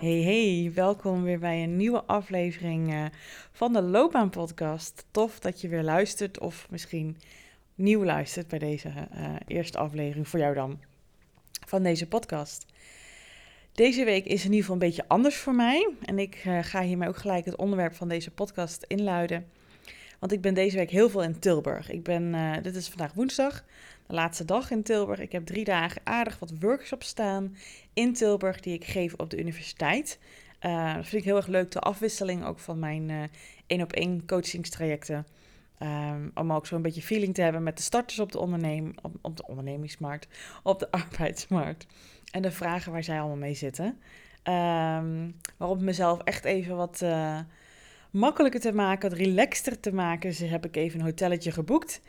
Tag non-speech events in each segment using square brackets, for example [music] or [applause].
Hey hey, welkom weer bij een nieuwe aflevering uh, van de Loopbaan Podcast. Tof dat je weer luistert of misschien nieuw luistert bij deze uh, eerste aflevering voor jou dan van deze podcast. Deze week is in ieder geval een beetje anders voor mij en ik uh, ga hiermee ook gelijk het onderwerp van deze podcast inluiden. Want ik ben deze week heel veel in Tilburg. Ik ben, dit is vandaag woensdag, laatste dag in Tilburg. Ik heb drie dagen aardig wat workshops staan in Tilburg die ik geef op de universiteit. Uh, dat vind ik heel erg leuk, de afwisseling ook van mijn één op één coachingstrajecten. Um, om ook zo een beetje feeling te hebben met de starters op de, onderneem, op, de ondernemingsmarkt, op de [laughs] arbeidsmarkt. En de vragen waar zij allemaal mee zitten. Um, maar om mezelf echt even wat uh, makkelijker te maken, wat relaxter te maken, dus heb ik even een hotelletje geboekt.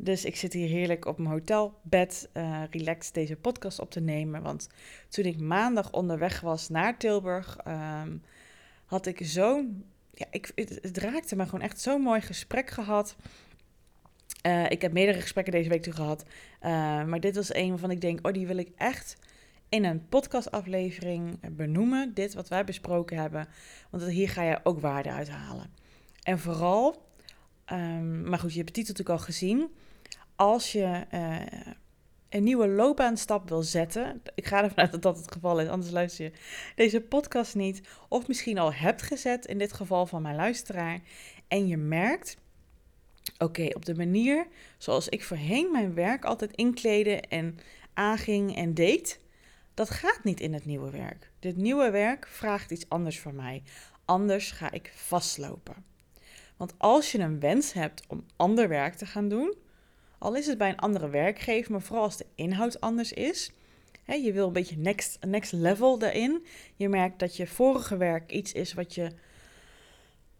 Dus ik zit hier heerlijk op mijn hotelbed, uh, relaxed deze podcast op te nemen. Want toen ik maandag onderweg was naar Tilburg, um, had ik zo'n. Ja, ik, het, raakte me gewoon echt zo'n mooi gesprek gehad. Uh, ik heb meerdere gesprekken deze week toe gehad. Uh, maar dit was een waarvan ik denk: oh, die wil ik echt in een podcastaflevering benoemen. Dit wat wij besproken hebben. Want hier ga je ook waarde uithalen. En vooral. Um, maar goed, je hebt de titel natuurlijk al gezien als je uh, een nieuwe loopbaanstap wil zetten, ik ga ervan uit dat dat het geval is, anders luister je deze podcast niet, of misschien al hebt gezet, in dit geval van mijn luisteraar, en je merkt, oké, op de manier zoals ik voorheen mijn werk altijd inkleden en aanging en deed, dat gaat niet in het nieuwe werk. Dit nieuwe werk vraagt iets anders van mij. Anders ga ik vastlopen. Want als je een wens hebt om ander werk te gaan doen, al is het bij een andere werkgever, maar vooral als de inhoud anders is. Je wil een beetje next, next level daarin. Je merkt dat je vorige werk iets is wat je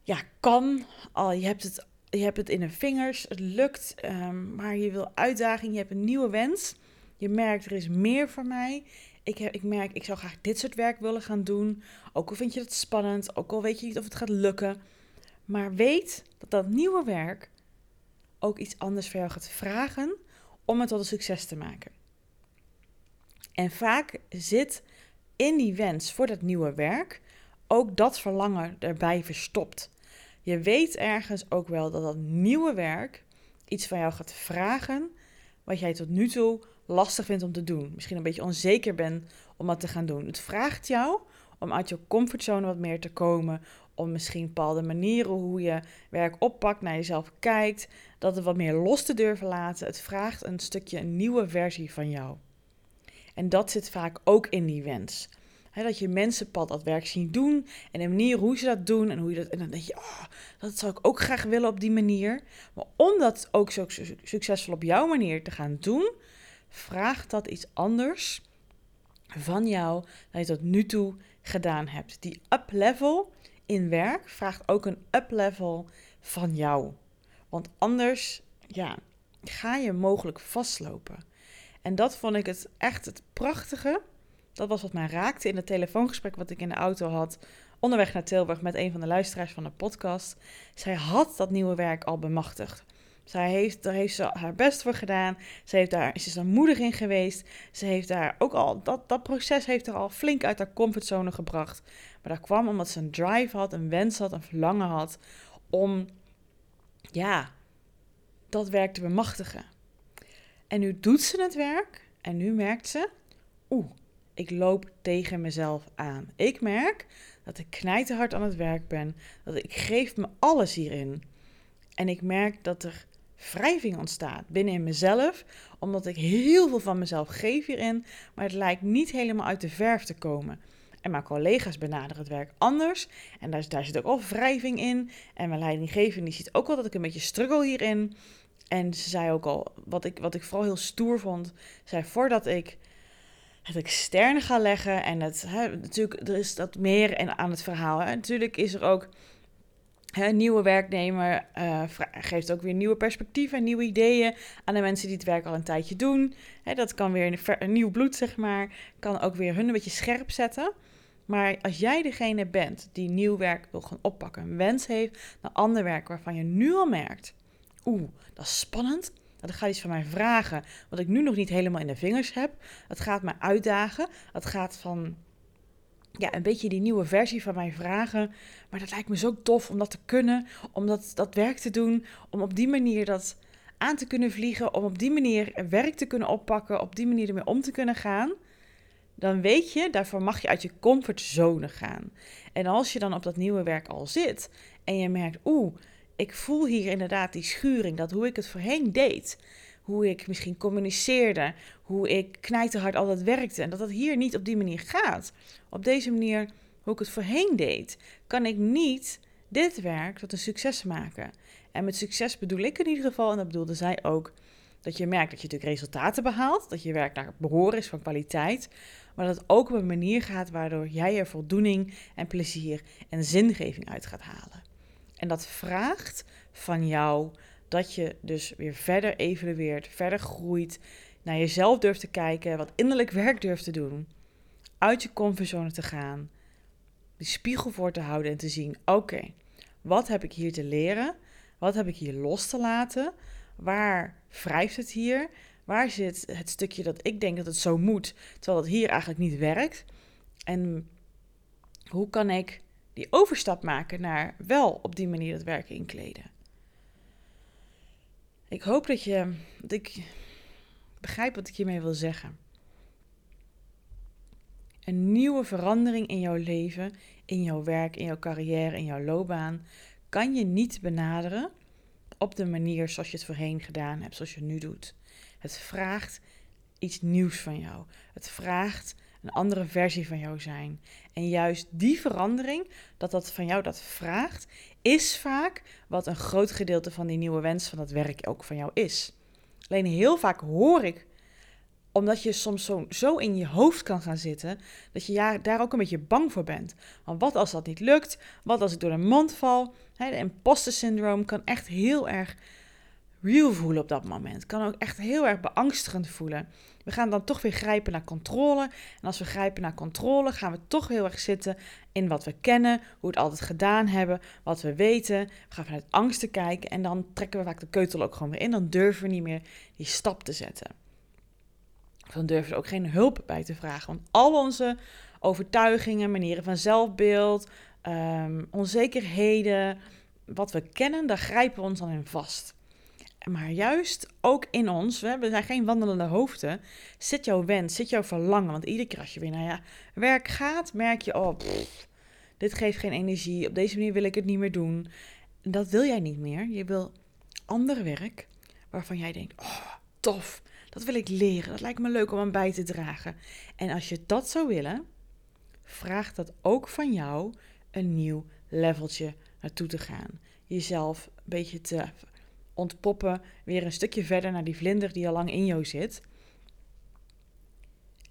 ja, kan. Al, je, hebt het, je hebt het in de vingers, het lukt, um, maar je wil uitdaging, je hebt een nieuwe wens. Je merkt er is meer voor mij. Ik, heb, ik merk, ik zou graag dit soort werk willen gaan doen. Ook al vind je het spannend, ook al weet je niet of het gaat lukken. Maar weet dat dat nieuwe werk ook iets anders voor jou gaat vragen om het tot een succes te maken. En vaak zit in die wens voor dat nieuwe werk ook dat verlangen erbij verstopt. Je weet ergens ook wel dat dat nieuwe werk iets van jou gaat vragen wat jij tot nu toe lastig vindt om te doen. Misschien een beetje onzeker bent om dat te gaan doen. Het vraagt jou om uit je comfortzone wat meer te komen, om misschien bepaalde manieren hoe je werk oppakt, naar jezelf kijkt, dat het wat meer los te durven laten. Het vraagt een stukje een nieuwe versie van jou. En dat zit vaak ook in die wens. dat je mensen pad dat werk zien doen en de manier hoe ze dat doen en hoe je dat. En dan denk je, oh, dat zou ik ook graag willen op die manier. Maar om dat ook zo succesvol op jouw manier te gaan doen, vraagt dat iets anders van jou dan je tot nu toe gedaan hebt. Die up level in werk vraagt ook een up-level van jou. Want anders, ja, ga je mogelijk vastlopen. En dat vond ik het echt het prachtige. Dat was wat mij raakte in het telefoongesprek wat ik in de auto had onderweg naar Tilburg met een van de luisteraars van de podcast. Zij had dat nieuwe werk al bemachtigd. Zij heeft, daar heeft ze haar best voor gedaan. Ze, heeft daar, ze is er moedig in geweest. Ze heeft daar ook al, dat, dat proces heeft er al flink uit haar comfortzone gebracht. Maar dat kwam omdat ze een drive had, een wens had, een verlangen had om, ja, dat werk te bemachtigen. En nu doet ze het werk en nu merkt ze, oeh, ik loop tegen mezelf aan. Ik merk dat ik knijterhard aan het werk ben, dat ik geef me alles hierin. En ik merk dat er wrijving ontstaat binnen in mezelf, omdat ik heel veel van mezelf geef hierin, maar het lijkt niet helemaal uit de verf te komen. En mijn collega's benaderen het werk anders. En daar, daar zit ook al wrijving in. En mijn leidinggevende die ziet ook wel dat ik een beetje struggle hierin. En ze zei ook al, wat ik, wat ik vooral heel stoer vond, zei voordat ik het externe ga leggen en het, hè, natuurlijk, er is dat meer aan het verhaal. En natuurlijk is er ook een nieuwe werknemer uh, geeft ook weer nieuwe perspectieven en nieuwe ideeën aan de mensen die het werk al een tijdje doen. dat kan weer een, nieuw bloed, zeg maar, kan ook weer hun een beetje scherp zetten. Maar als jij degene bent die nieuw werk wil gaan oppakken, een wens heeft naar ander werk waarvan je nu al merkt, oeh, dat is spannend, dat gaat iets van mij vragen wat ik nu nog niet helemaal in de vingers heb. Het gaat me uitdagen. Het gaat van ja, een beetje die nieuwe versie van mij vragen. Maar dat lijkt me zo tof om dat te kunnen, om dat, dat werk te doen, om op die manier dat aan te kunnen vliegen, om op die manier werk te kunnen oppakken, op die manier ermee om te kunnen gaan. Dan weet je, daarvoor mag je uit je comfortzone gaan. En als je dan op dat nieuwe werk al zit en je merkt, oeh, ik voel hier inderdaad die schuring, dat hoe ik het voorheen deed, hoe ik misschien communiceerde, hoe ik knijterhard altijd werkte en dat dat hier niet op die manier gaat. Op deze manier, hoe ik het voorheen deed, kan ik niet dit werk tot een succes maken. En met succes bedoel ik in ieder geval, en dat bedoelde zij ook, dat je merkt dat je natuurlijk resultaten behaalt, dat je werk naar behoren is van kwaliteit, maar dat het ook op een manier gaat waardoor jij er voldoening en plezier en zingeving uit gaat halen. En dat vraagt van jou dat je dus weer verder evalueert, verder groeit, naar jezelf durft te kijken, wat innerlijk werk durft te doen, uit je comfortzone te gaan, die spiegel voor te houden en te zien: oké, wat heb ik hier te leren? Wat heb ik hier los te laten? Waar wrijft het hier? Waar zit het stukje dat ik denk dat het zo moet, terwijl het hier eigenlijk niet werkt? En hoe kan ik die overstap maken naar wel op die manier het werken inkleden. Ik hoop dat je, dat ik begrijp wat ik hiermee wil zeggen. Een nieuwe verandering in jouw leven, in jouw werk, in jouw carrière, in jouw loopbaan, kan je niet benaderen op de manier zoals je het voorheen gedaan hebt, zoals je nu doet. Het vraagt iets nieuws van jou. Het vraagt een andere versie van jou zijn. En juist die verandering, dat dat van jou dat vraagt, is vaak wat een groot gedeelte van die nieuwe wens van dat werk ook van jou is. Alleen heel vaak hoor ik, omdat je soms zo, zo in je hoofd kan gaan zitten, dat je daar ook een beetje bang voor bent. Want wat als dat niet lukt? Wat als ik door de mond val? de imposter syndroom kan echt heel erg real voelen op dat moment. Kan ook echt heel erg beangstigend voelen. We gaan dan toch weer grijpen naar controle. En als we grijpen naar controle, gaan we toch heel erg zitten in wat we kennen, hoe we het altijd gedaan hebben, wat we weten. We gaan vanuit angsten kijken en dan trekken we vaak de keutel ook gewoon weer in. Dan durven we niet meer die stap te zetten. Dan durven we ook geen hulp bij te vragen. Want al onze overtuigingen, manieren van zelfbeeld, um, onzekerheden, wat we kennen, daar grijpen we ons dan in vast. Maar juist ook in ons, we zijn geen wandelende hoofden, zit jouw wens, zit jouw verlangen. Want iedere keer als je weer naar ja, werk gaat, merk je, oh, dit geeft geen energie. Op deze manier wil ik het niet meer doen. dat wil jij niet meer. Je wil ander werk waarvan jij denkt, oh, tof, dat wil ik leren. Dat lijkt me leuk om aan bij te dragen. En als je dat zou willen, vraagt dat ook van jou een nieuw leveltje naartoe te gaan. Jezelf een beetje te ontpoppen weer een stukje verder naar die vlinder die al lang in jou zit.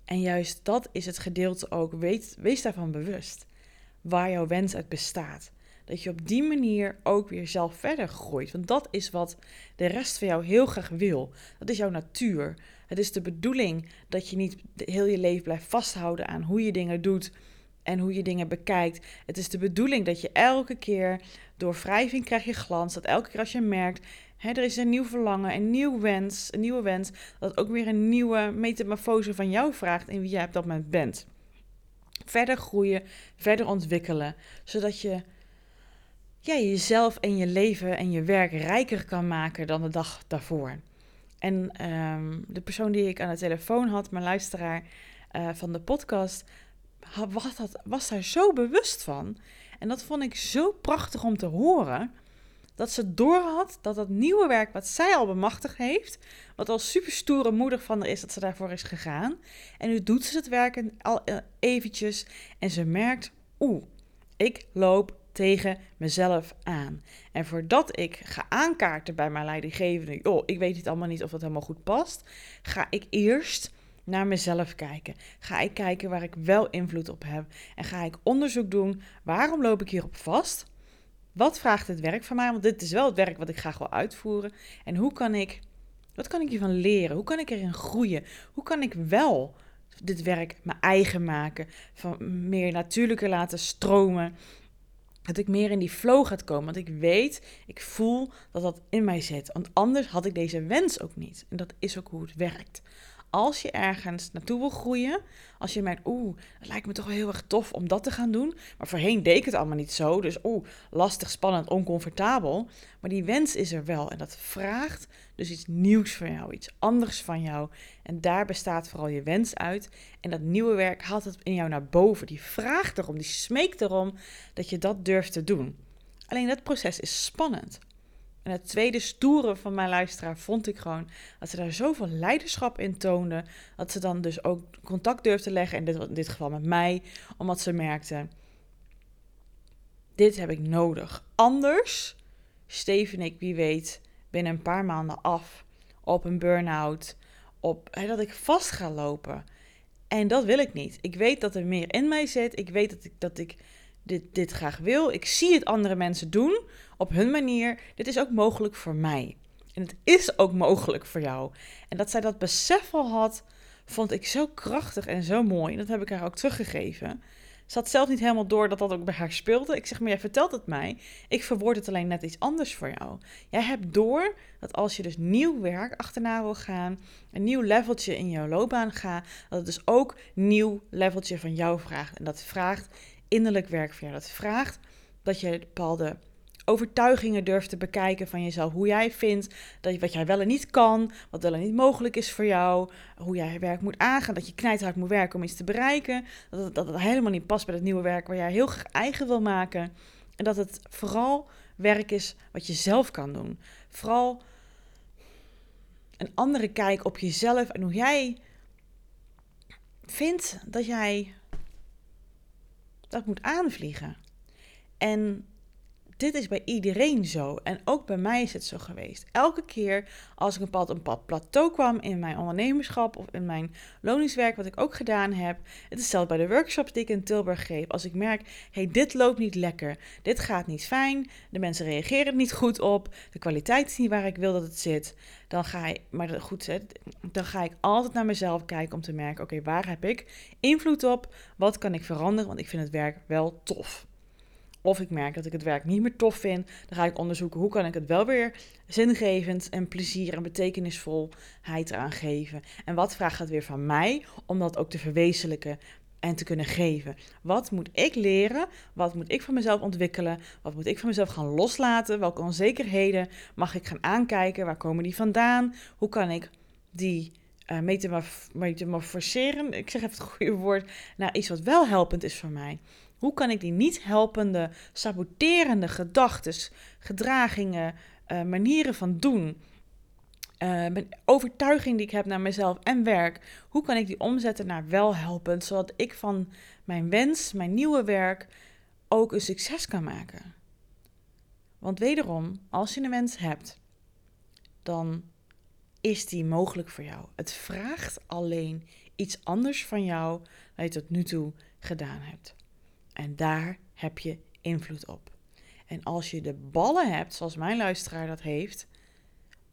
En juist dat is het gedeelte ook. Weet, wees daarvan bewust. Waar jouw wens uit bestaat. Dat je op die manier ook weer zelf verder groeit. Want dat is wat de rest van jou heel graag wil. Dat is jouw natuur. Het is de bedoeling dat je niet heel je leven blijft vasthouden aan hoe je dingen doet en hoe je dingen bekijkt. Het is de bedoeling dat je elke keer door wrijving krijg je glans. Dat elke keer als je merkt, er is een nieuw verlangen, een nieuw wens, een nieuwe wens, dat ook weer een nieuwe metamorfose van jou vraagt in wie jij op dat moment bent. Verder groeien, verder ontwikkelen, zodat je ja, jezelf en je leven en je werk rijker kan maken dan de dag daarvoor. En ehm, de persoon die ik aan de telefoon had, mijn luisteraar uh, van de podcast, was, dat, was daar zo bewust van. En dat vond ik zo prachtig om te horen dat ze doorhad dat dat nieuwe werk wat zij al bemachtigd heeft, wat al super stoere moedig van haar is dat ze daarvoor is gegaan. En nu doet ze het werk al eh, eventjes en ze merkt, oeh, ik loop tegen mezelf aan. En voordat ik ga aankaarten bij mijn leidinggevende, oh, ik weet het allemaal niet of dat helemaal goed past, ga ik eerst naar mezelf kijken. Ga ik kijken waar ik wel invloed op heb. En ga ik onderzoek doen, waarom loop ik hierop vast? Wat vraagt het werk van mij? Want dit is wel het werk wat ik graag wil uitvoeren. En hoe kan ik, wat kan ik hiervan leren? Hoe kan ik erin groeien? Hoe kan ik wel dit werk mijn eigen maken? Van meer natuurlijker laten stromen. Dat ik meer in die flow gaat komen. Want ik weet, ik voel dat dat in mij zit. Want anders had ik deze wens ook niet. En dat is ook hoe het werkt als je ergens naartoe wil groeien, als je merkt, oeh, het lijkt me toch wel heel erg tof om dat te gaan doen. Maar voorheen deed het allemaal niet zo. Dus oeh, lastig, spannend, oncomfortabel. Maar die wens is er wel. En dat vraagt dus iets nieuws van jou, iets anders van jou. En daar bestaat vooral je wens uit. En dat nieuwe werk haalt het in jou naar boven. Die vraagt erom, die smeekt erom dat je dat durft te doen. Alleen dat proces is spannend. En het tweede stoere van mijn luisteraar vond ik gewoon dat ze daar zoveel leiderschap in toonde. Dat ze dan dus ook contact durfde te leggen, in dit, in dit geval met mij, omdat ze merkte: dit heb ik nodig. Anders steven ik, wie weet, binnen een paar maanden af op een burn-out, op hè, dat ik vast ga lopen. En dat wil ik niet. Ik weet dat er meer in mij zit. Ik weet dat ik, dat ik dit, dit graag wil. Ik zie het andere mensen doen op hun manier. Dit is ook mogelijk voor mij. En het is ook mogelijk voor jou. En dat zij dat besef al had, vond ik zo krachtig en zo mooi. En dat heb ik haar ook teruggegeven. Ze had zelf niet helemaal door dat dat ook bij haar speelde. Ik zeg, maar jij vertelt het mij. Ik verwoord het alleen net iets anders voor jou. Jij hebt door dat als je dus nieuw werk achterna wil gaan, een nieuw leveltje in jouw loopbaan gaat, dat het dus ook nieuw leveltje van jou vraagt. En dat vraagt innerlijk werk voor jou. Dat vraagt dat je bepaalde overtuigingen durft te bekijken van jezelf. Hoe jij vindt dat wat jij wel en niet kan, wat wel en niet mogelijk is voor jou. Hoe jij werk moet aangaan, dat je knijthard moet werken om iets te bereiken. Dat het, dat het helemaal niet past bij het nieuwe werk waar jij heel graag eigen wil maken. En dat het vooral werk is wat je zelf kan doen. Vooral een andere kijk op jezelf en hoe jij vindt dat jij dat moet aanvliegen. En dit is bij iedereen zo. En ook bij mij is het zo geweest. Elke keer als ik een pad, een pad plateau kwam in mijn ondernemerschap of in mijn loningswerk, wat ik ook gedaan heb. Het is zelfs bij de workshops die ik in Tilburg geef. Als ik merk, hey, dit loopt niet lekker. Dit gaat niet fijn. De mensen reageren niet goed op. De kwaliteit is niet waar ik wil dat het zit. Dan ga ik, maar goed, dan ga ik altijd naar mezelf kijken om te merken, oké, waar heb ik invloed op? Wat kan ik veranderen? Want ik vind het werk wel tof. Of ik merk dat ik het werk niet meer tof vind. Dan ga ik onderzoeken hoe kan ik het wel weer zingevend en plezier en betekenisvolheid eraan geven. En wat vraagt het weer van mij om dat ook te verwezenlijken en te kunnen geven. Wat moet ik leren? Wat moet ik van mezelf ontwikkelen? Wat moet ik van mezelf gaan loslaten? Welke onzekerheden mag ik gaan aankijken? Waar komen die vandaan? Hoe kan ik die uh, metamorfoseren, ik zeg even het goede woord, naar iets wat wel helpend is voor mij? Hoe kan ik die niet helpende, saboterende gedachten, gedragingen, uh, manieren van doen, mijn overtuiging die ik heb naar mezelf en werk, hoe kan ik die omzetten naar wel helpend, zodat ik van mijn wens, mijn nieuwe werk, ook een succes kan maken? Want wederom, als je een wens hebt, dan is die mogelijk voor jou. Het vraagt alleen iets anders van jou dan je tot nu toe gedaan hebt. En daar heb je invloed op. En als je de ballen hebt, zoals mijn luisteraar dat heeft,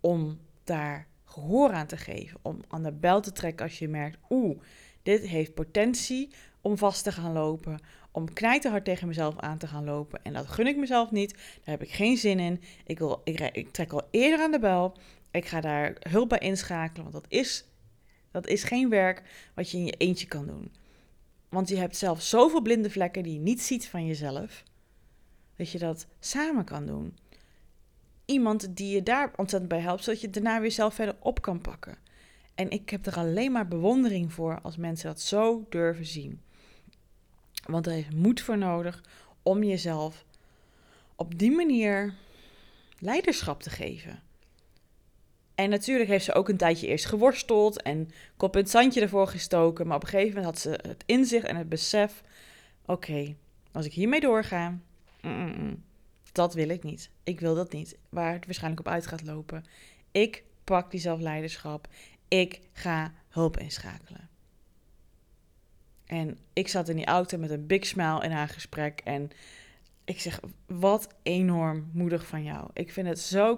om daar gehoor aan te geven, om aan de bel te trekken als je merkt, oeh, dit heeft potentie om vast te gaan lopen, om knijterhard tegen mezelf aan te gaan lopen. En dat gun ik mezelf niet, daar heb ik geen zin in. Ik, wil, ik, ik trek al eerder aan de bel, ik ga daar hulp bij inschakelen, want dat is, dat is geen werk wat je in je eentje kan doen. Want je hebt zelf zoveel blinde vlekken die je niet ziet van jezelf, dat je dat samen kan doen. Iemand die je daar ontzettend bij helpt, zodat je daarna weer zelf verder op kan pakken. En ik heb er alleen maar bewondering voor als mensen dat zo durven zien. Want er is moed voor nodig om jezelf op die manier leiderschap te geven. En natuurlijk heeft ze ook een tijdje eerst geworsteld en kop in het zandje ervoor gestoken. Maar op een gegeven moment had ze het inzicht en het besef: oké, als ik hiermee doorga, dat wil ik niet. Ik wil dat niet. Waar het waarschijnlijk op uit gaat lopen. Ik pak die zelfleiderschap. Ik ga hulp inschakelen. En ik zat in die auto met een big smile in haar gesprek. En ik zeg, wat enorm moedig van jou. Ik vind het zo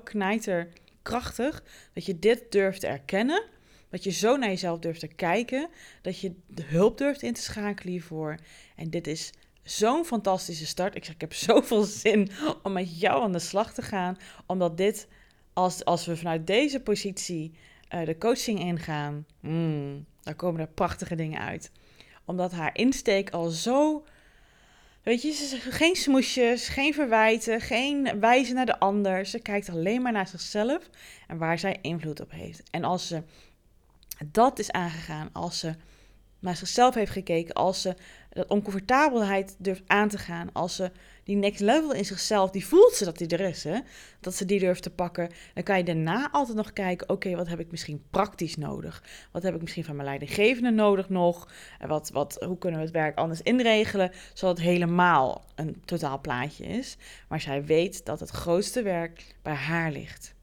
knijterkrachtig dat je dit durft te erkennen. Dat je zo naar jezelf durft te kijken. Dat je de hulp durft in te schakelen hiervoor. En dit is zo'n fantastische start. Ik zeg, ik heb [laughs] zoveel zin om met jou aan de slag te gaan. Omdat dit, als, als we vanuit deze positie uh, de coaching ingaan, mm, dan komen er prachtige dingen uit. Omdat haar insteek al zo. Weet je, geen smoesjes, geen verwijten, geen wijzen naar de ander. Ze kijkt alleen maar naar zichzelf en waar zij invloed op heeft. En als ze dat is aangegaan, als ze naar zichzelf heeft gekeken, als ze dat oncomfortabelheid durft aan te gaan, als ze die next level in zichzelf, die voelt ze dat die er is, hè? dat ze die durft te pakken, dan kan je daarna altijd nog kijken, oké, wat heb ik misschien praktisch nodig? Wat heb ik misschien van mijn leidinggevende nodig nog? En wat, wat, hoe kunnen we het werk anders inregelen, zodat het helemaal een totaal plaatje is? Maar zij weet dat het grootste werk bij haar ligt.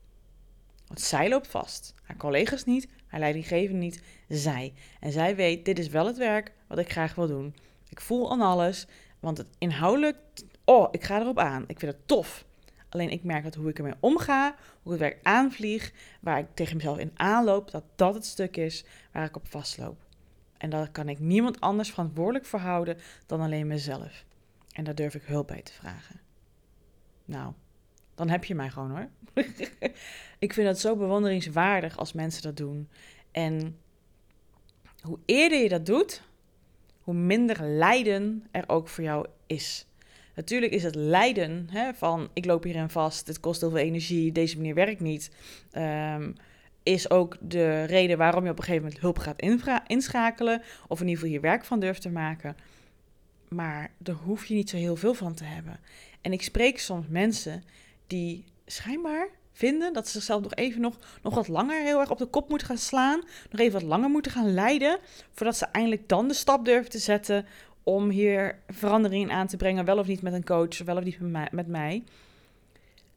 Want zij loopt vast, haar collega's niet, haar leidinggevende niet, zij. En zij weet, dit is wel het werk wat ik graag wil doen. Ik voel aan alles, want het inhoudelijk, oh, ik ga erop aan. Ik vind het tof. Alleen ik merk dat hoe ik ermee omga, hoe ik het werk aanvlieg, waar ik tegen mezelf in aanloop, dat dat het stuk is waar ik op vastloop. En daar kan ik niemand anders verantwoordelijk voor houden dan alleen mezelf. En daar durf ik hulp bij te vragen. Nou, dan heb je mij gewoon hoor. [laughs] ik vind het zo bewonderingswaardig als mensen dat doen. En hoe eerder je dat doet, hoe minder lijden er ook voor jou is. Natuurlijk is het lijden hè, van ik loop hierin vast, dit kost heel veel energie, deze manier werkt niet. Ehm, is ook de reden waarom je op een gegeven moment hulp gaat inschakelen. Of in ieder geval je werk van durft te maken. Maar daar hoef je niet zo heel veel van te hebben. En ik spreek soms mensen die schijnbaar vinden dat ze zichzelf nog even nog, nog wat langer heel erg op de kop moeten gaan slaan. Nog even wat langer moeten gaan lijden. Voordat ze eindelijk dan de stap durven te zetten om hier verandering aan te brengen. Wel of niet met een coach, wel of niet met mij.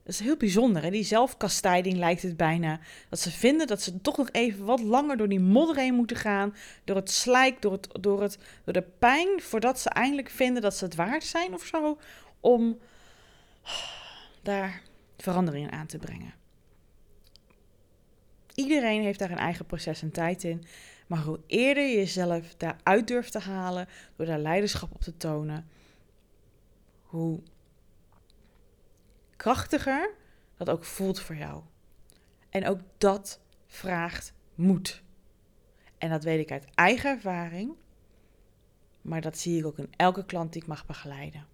Dat is heel bijzonder. Hè? Die zelfkastijding lijkt het bijna. Dat ze vinden dat ze toch nog even wat langer door die modder heen moeten gaan. Door het slijk, door, het, door, het, door de pijn. Voordat ze eindelijk vinden dat ze het waard zijn of zo. Om daar veranderingen aan te brengen. Iedereen heeft daar een eigen proces en tijd in. Maar hoe eerder je jezelf daaruit durft te halen, door daar leiderschap op te tonen, hoe krachtiger dat ook voelt voor jou. En ook dat vraagt moed. En dat weet ik uit eigen ervaring, maar dat zie ik ook in elke klant die ik mag begeleiden.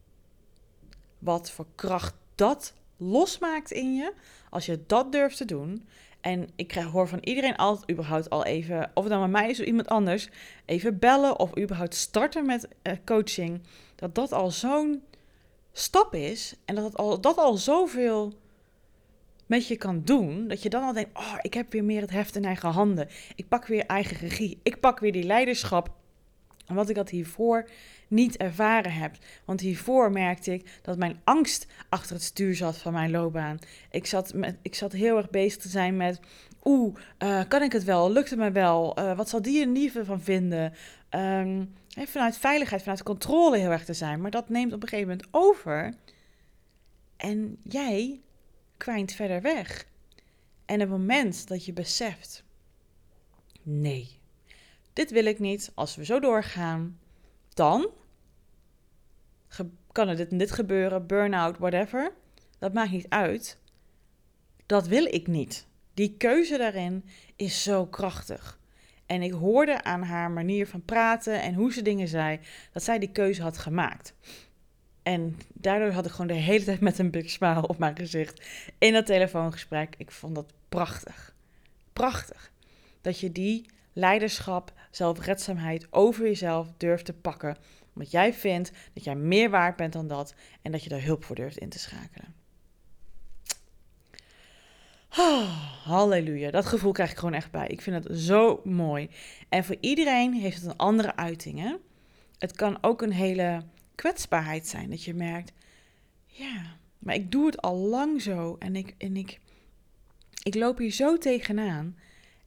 Wat voor kracht dat losmaakt in je, als je dat durft te doen. En ik krijg, hoor van iedereen altijd überhaupt al even, of het dan met mij is of iemand anders, even bellen of überhaupt starten met uh, coaching. Dat dat al zo'n stap is en dat, het al, dat al zoveel met je kan doen, dat je dan al denkt, oh, ik heb weer meer het heft in eigen handen. Ik pak weer eigen regie. Ik pak weer die leiderschap. En wat ik had hiervoor niet ervaren heb. Want hiervoor merkte ik dat mijn angst achter het stuur zat van mijn loopbaan. Ik zat, met, ik zat heel erg bezig te zijn met. Oeh, uh, kan ik het wel? Lukt het me wel? Uh, wat zal die er niet van vinden? Um, vanuit veiligheid, vanuit controle heel erg te zijn. Maar dat neemt op een gegeven moment over. En jij kwijnt verder weg. En het moment dat je beseft: nee, dit wil ik niet. Als we zo doorgaan, dan kan er dit en dit gebeuren, burn-out, whatever. Dat maakt niet uit. Dat wil ik niet. Die keuze daarin is zo krachtig. En ik hoorde aan haar manier van praten en hoe ze dingen zei, dat zij die keuze had gemaakt. En daardoor had ik gewoon de hele tijd met een big smile op mijn gezicht in dat telefoongesprek. Ik vond dat prachtig. Prachtig. Dat je die leiderschap, zelfredzaamheid over jezelf durft te pakken omdat jij vindt dat jij meer waard bent dan dat en dat je daar hulp voor durft in te schakelen. Oh, halleluja, dat gevoel krijg ik gewoon echt bij. Ik vind het zo mooi. En voor iedereen heeft het een andere uiting. Hè? Het kan ook een hele kwetsbaarheid zijn. Dat je merkt, ja, maar ik doe het al lang zo. En ik, en ik, ik loop hier zo tegenaan.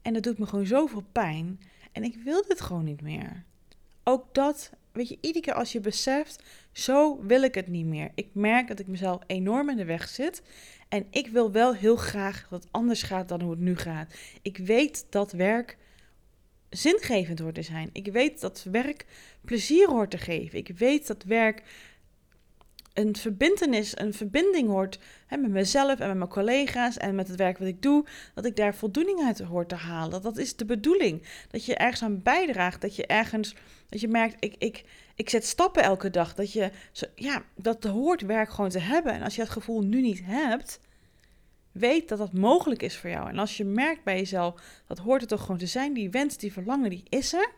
En dat doet me gewoon zoveel pijn. En ik wil dit gewoon niet meer. Ook dat, weet je, iedere keer als je beseft, zo wil ik het niet meer. Ik merk dat ik mezelf enorm in de weg zit. En ik wil wel heel graag dat het anders gaat dan hoe het nu gaat. Ik weet dat werk zingevend hoort te zijn. Ik weet dat werk plezier hoort te geven. Ik weet dat werk een verbindenis, een verbinding hoort hè, met mezelf en met mijn collega's en met het werk wat ik doe, dat ik daar voldoening uit hoort te halen. Dat is de bedoeling. Dat je ergens aan bijdraagt, dat je ergens, dat je merkt, ik, ik, ik zet stappen elke dag. Dat je, ja, dat hoort werk gewoon te hebben. En als je dat gevoel nu niet hebt, weet dat dat mogelijk is voor jou. En als je merkt bij jezelf, dat hoort het toch gewoon te zijn, die wens, die verlangen, die is er.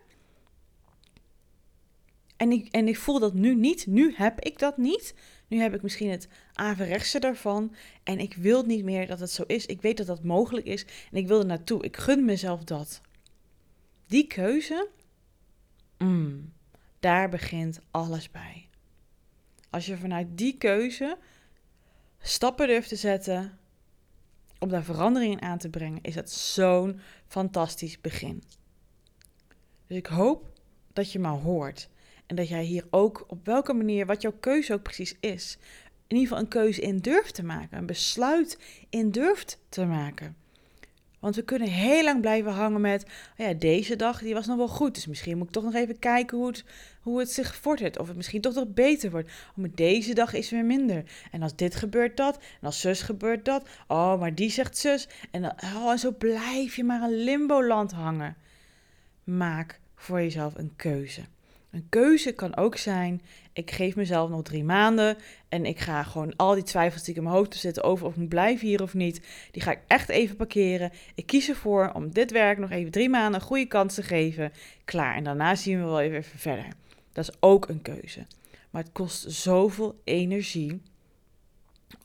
En ik, en ik voel dat nu niet. Nu heb ik dat niet. Nu heb ik misschien het averechtse daarvan. En ik wil niet meer dat het zo is. Ik weet dat dat mogelijk is. En ik wil er naartoe. Ik gun mezelf dat. Die keuze, mm, daar begint alles bij. Als je vanuit die keuze stappen durft te zetten om daar veranderingen aan te brengen, is dat zo'n fantastisch begin. Dus ik hoop dat je me hoort. En dat jij hier ook op welke manier, wat jouw keuze ook precies is, in ieder geval een keuze in durft te maken. Een besluit in durft te maken. Want we kunnen heel lang blijven hangen met, oh ja, deze dag die was nog wel goed. Dus misschien moet ik toch nog even kijken hoe het, hoe het zich vordert. Of het misschien toch nog beter wordt. Oh, maar deze dag is weer minder. En als dit gebeurt dat. En als zus gebeurt dat. Oh, maar die zegt zus. En, dan, oh, en zo blijf je maar een limbo-land hangen. Maak voor jezelf een keuze. Een keuze kan ook zijn: ik geef mezelf nog drie maanden en ik ga gewoon al die twijfels die ik in mijn hoofd zitten over of ik moet blijven hier of niet, die ga ik echt even parkeren. Ik kies ervoor om dit werk nog even drie maanden een goede kans te geven. Klaar. En daarna zien we wel even verder. Dat is ook een keuze. Maar het kost zoveel energie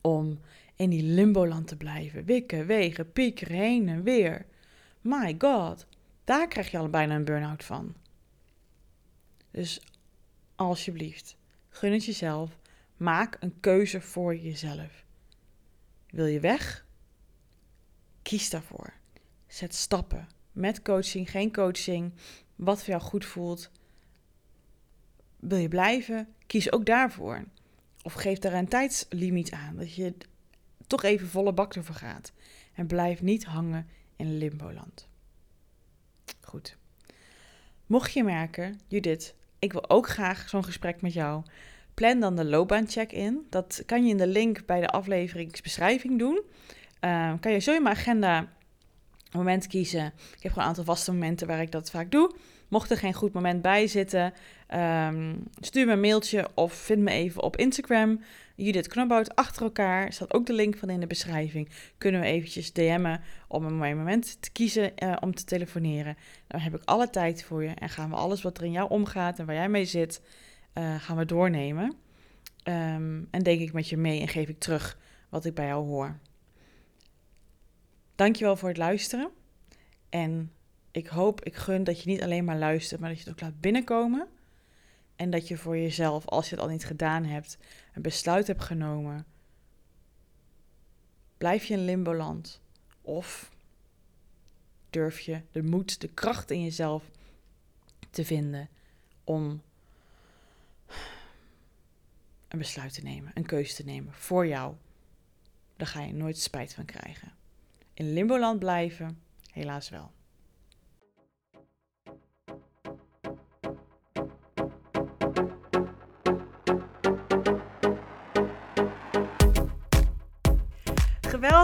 om in die limboland te blijven. Wikken, wegen, piekeren, heen en weer. My god, daar krijg je al bijna een burn-out van. Dus alsjeblieft, gun het jezelf. Maak een keuze voor jezelf. Wil je weg? Kies daarvoor. Zet stappen. Met coaching, geen coaching. Wat voor jou goed voelt. Wil je blijven? Kies ook daarvoor. Of geef daar een tijdslimiet aan. Dat je toch even volle bak ervoor gaat. En blijf niet hangen in limboland. Goed. Mocht je merken, Judith, ik wil ook graag zo'n gesprek met jou. Plan dan de loopbaancheck in. Dat kan je in de link bij de afleveringsbeschrijving doen. Uh, kan je zo in mijn agenda moment kiezen. Ik heb gewoon een aantal vaste momenten waar ik dat vaak doe. Mocht er geen goed moment bij zitten, um, stuur me een mailtje of vind me even op Instagram. Judith Knobbout achter elkaar. Staat ook de link van in de beschrijving. Kunnen we eventjes DM'en om een mooi moment te kiezen uh, om te telefoneren. Dan heb ik alle tijd voor je en gaan we alles wat er in jou omgaat en waar jij mee zit, uh, gaan we doornemen. Um, en denk ik met je mee en geef ik terug wat ik bij jou hoor. Dankjewel voor het luisteren. En ik hoop, ik gun dat je niet alleen maar luistert, maar dat je het ook laat binnenkomen. En dat je voor jezelf, als je het al niet gedaan hebt, een besluit hebt genomen. Blijf je in limboland? Of durf je de moed, de kracht in jezelf te vinden om een besluit te nemen, een keuze te nemen voor jou? Daar ga je nooit spijt van krijgen. In limboland blijven, helaas wel.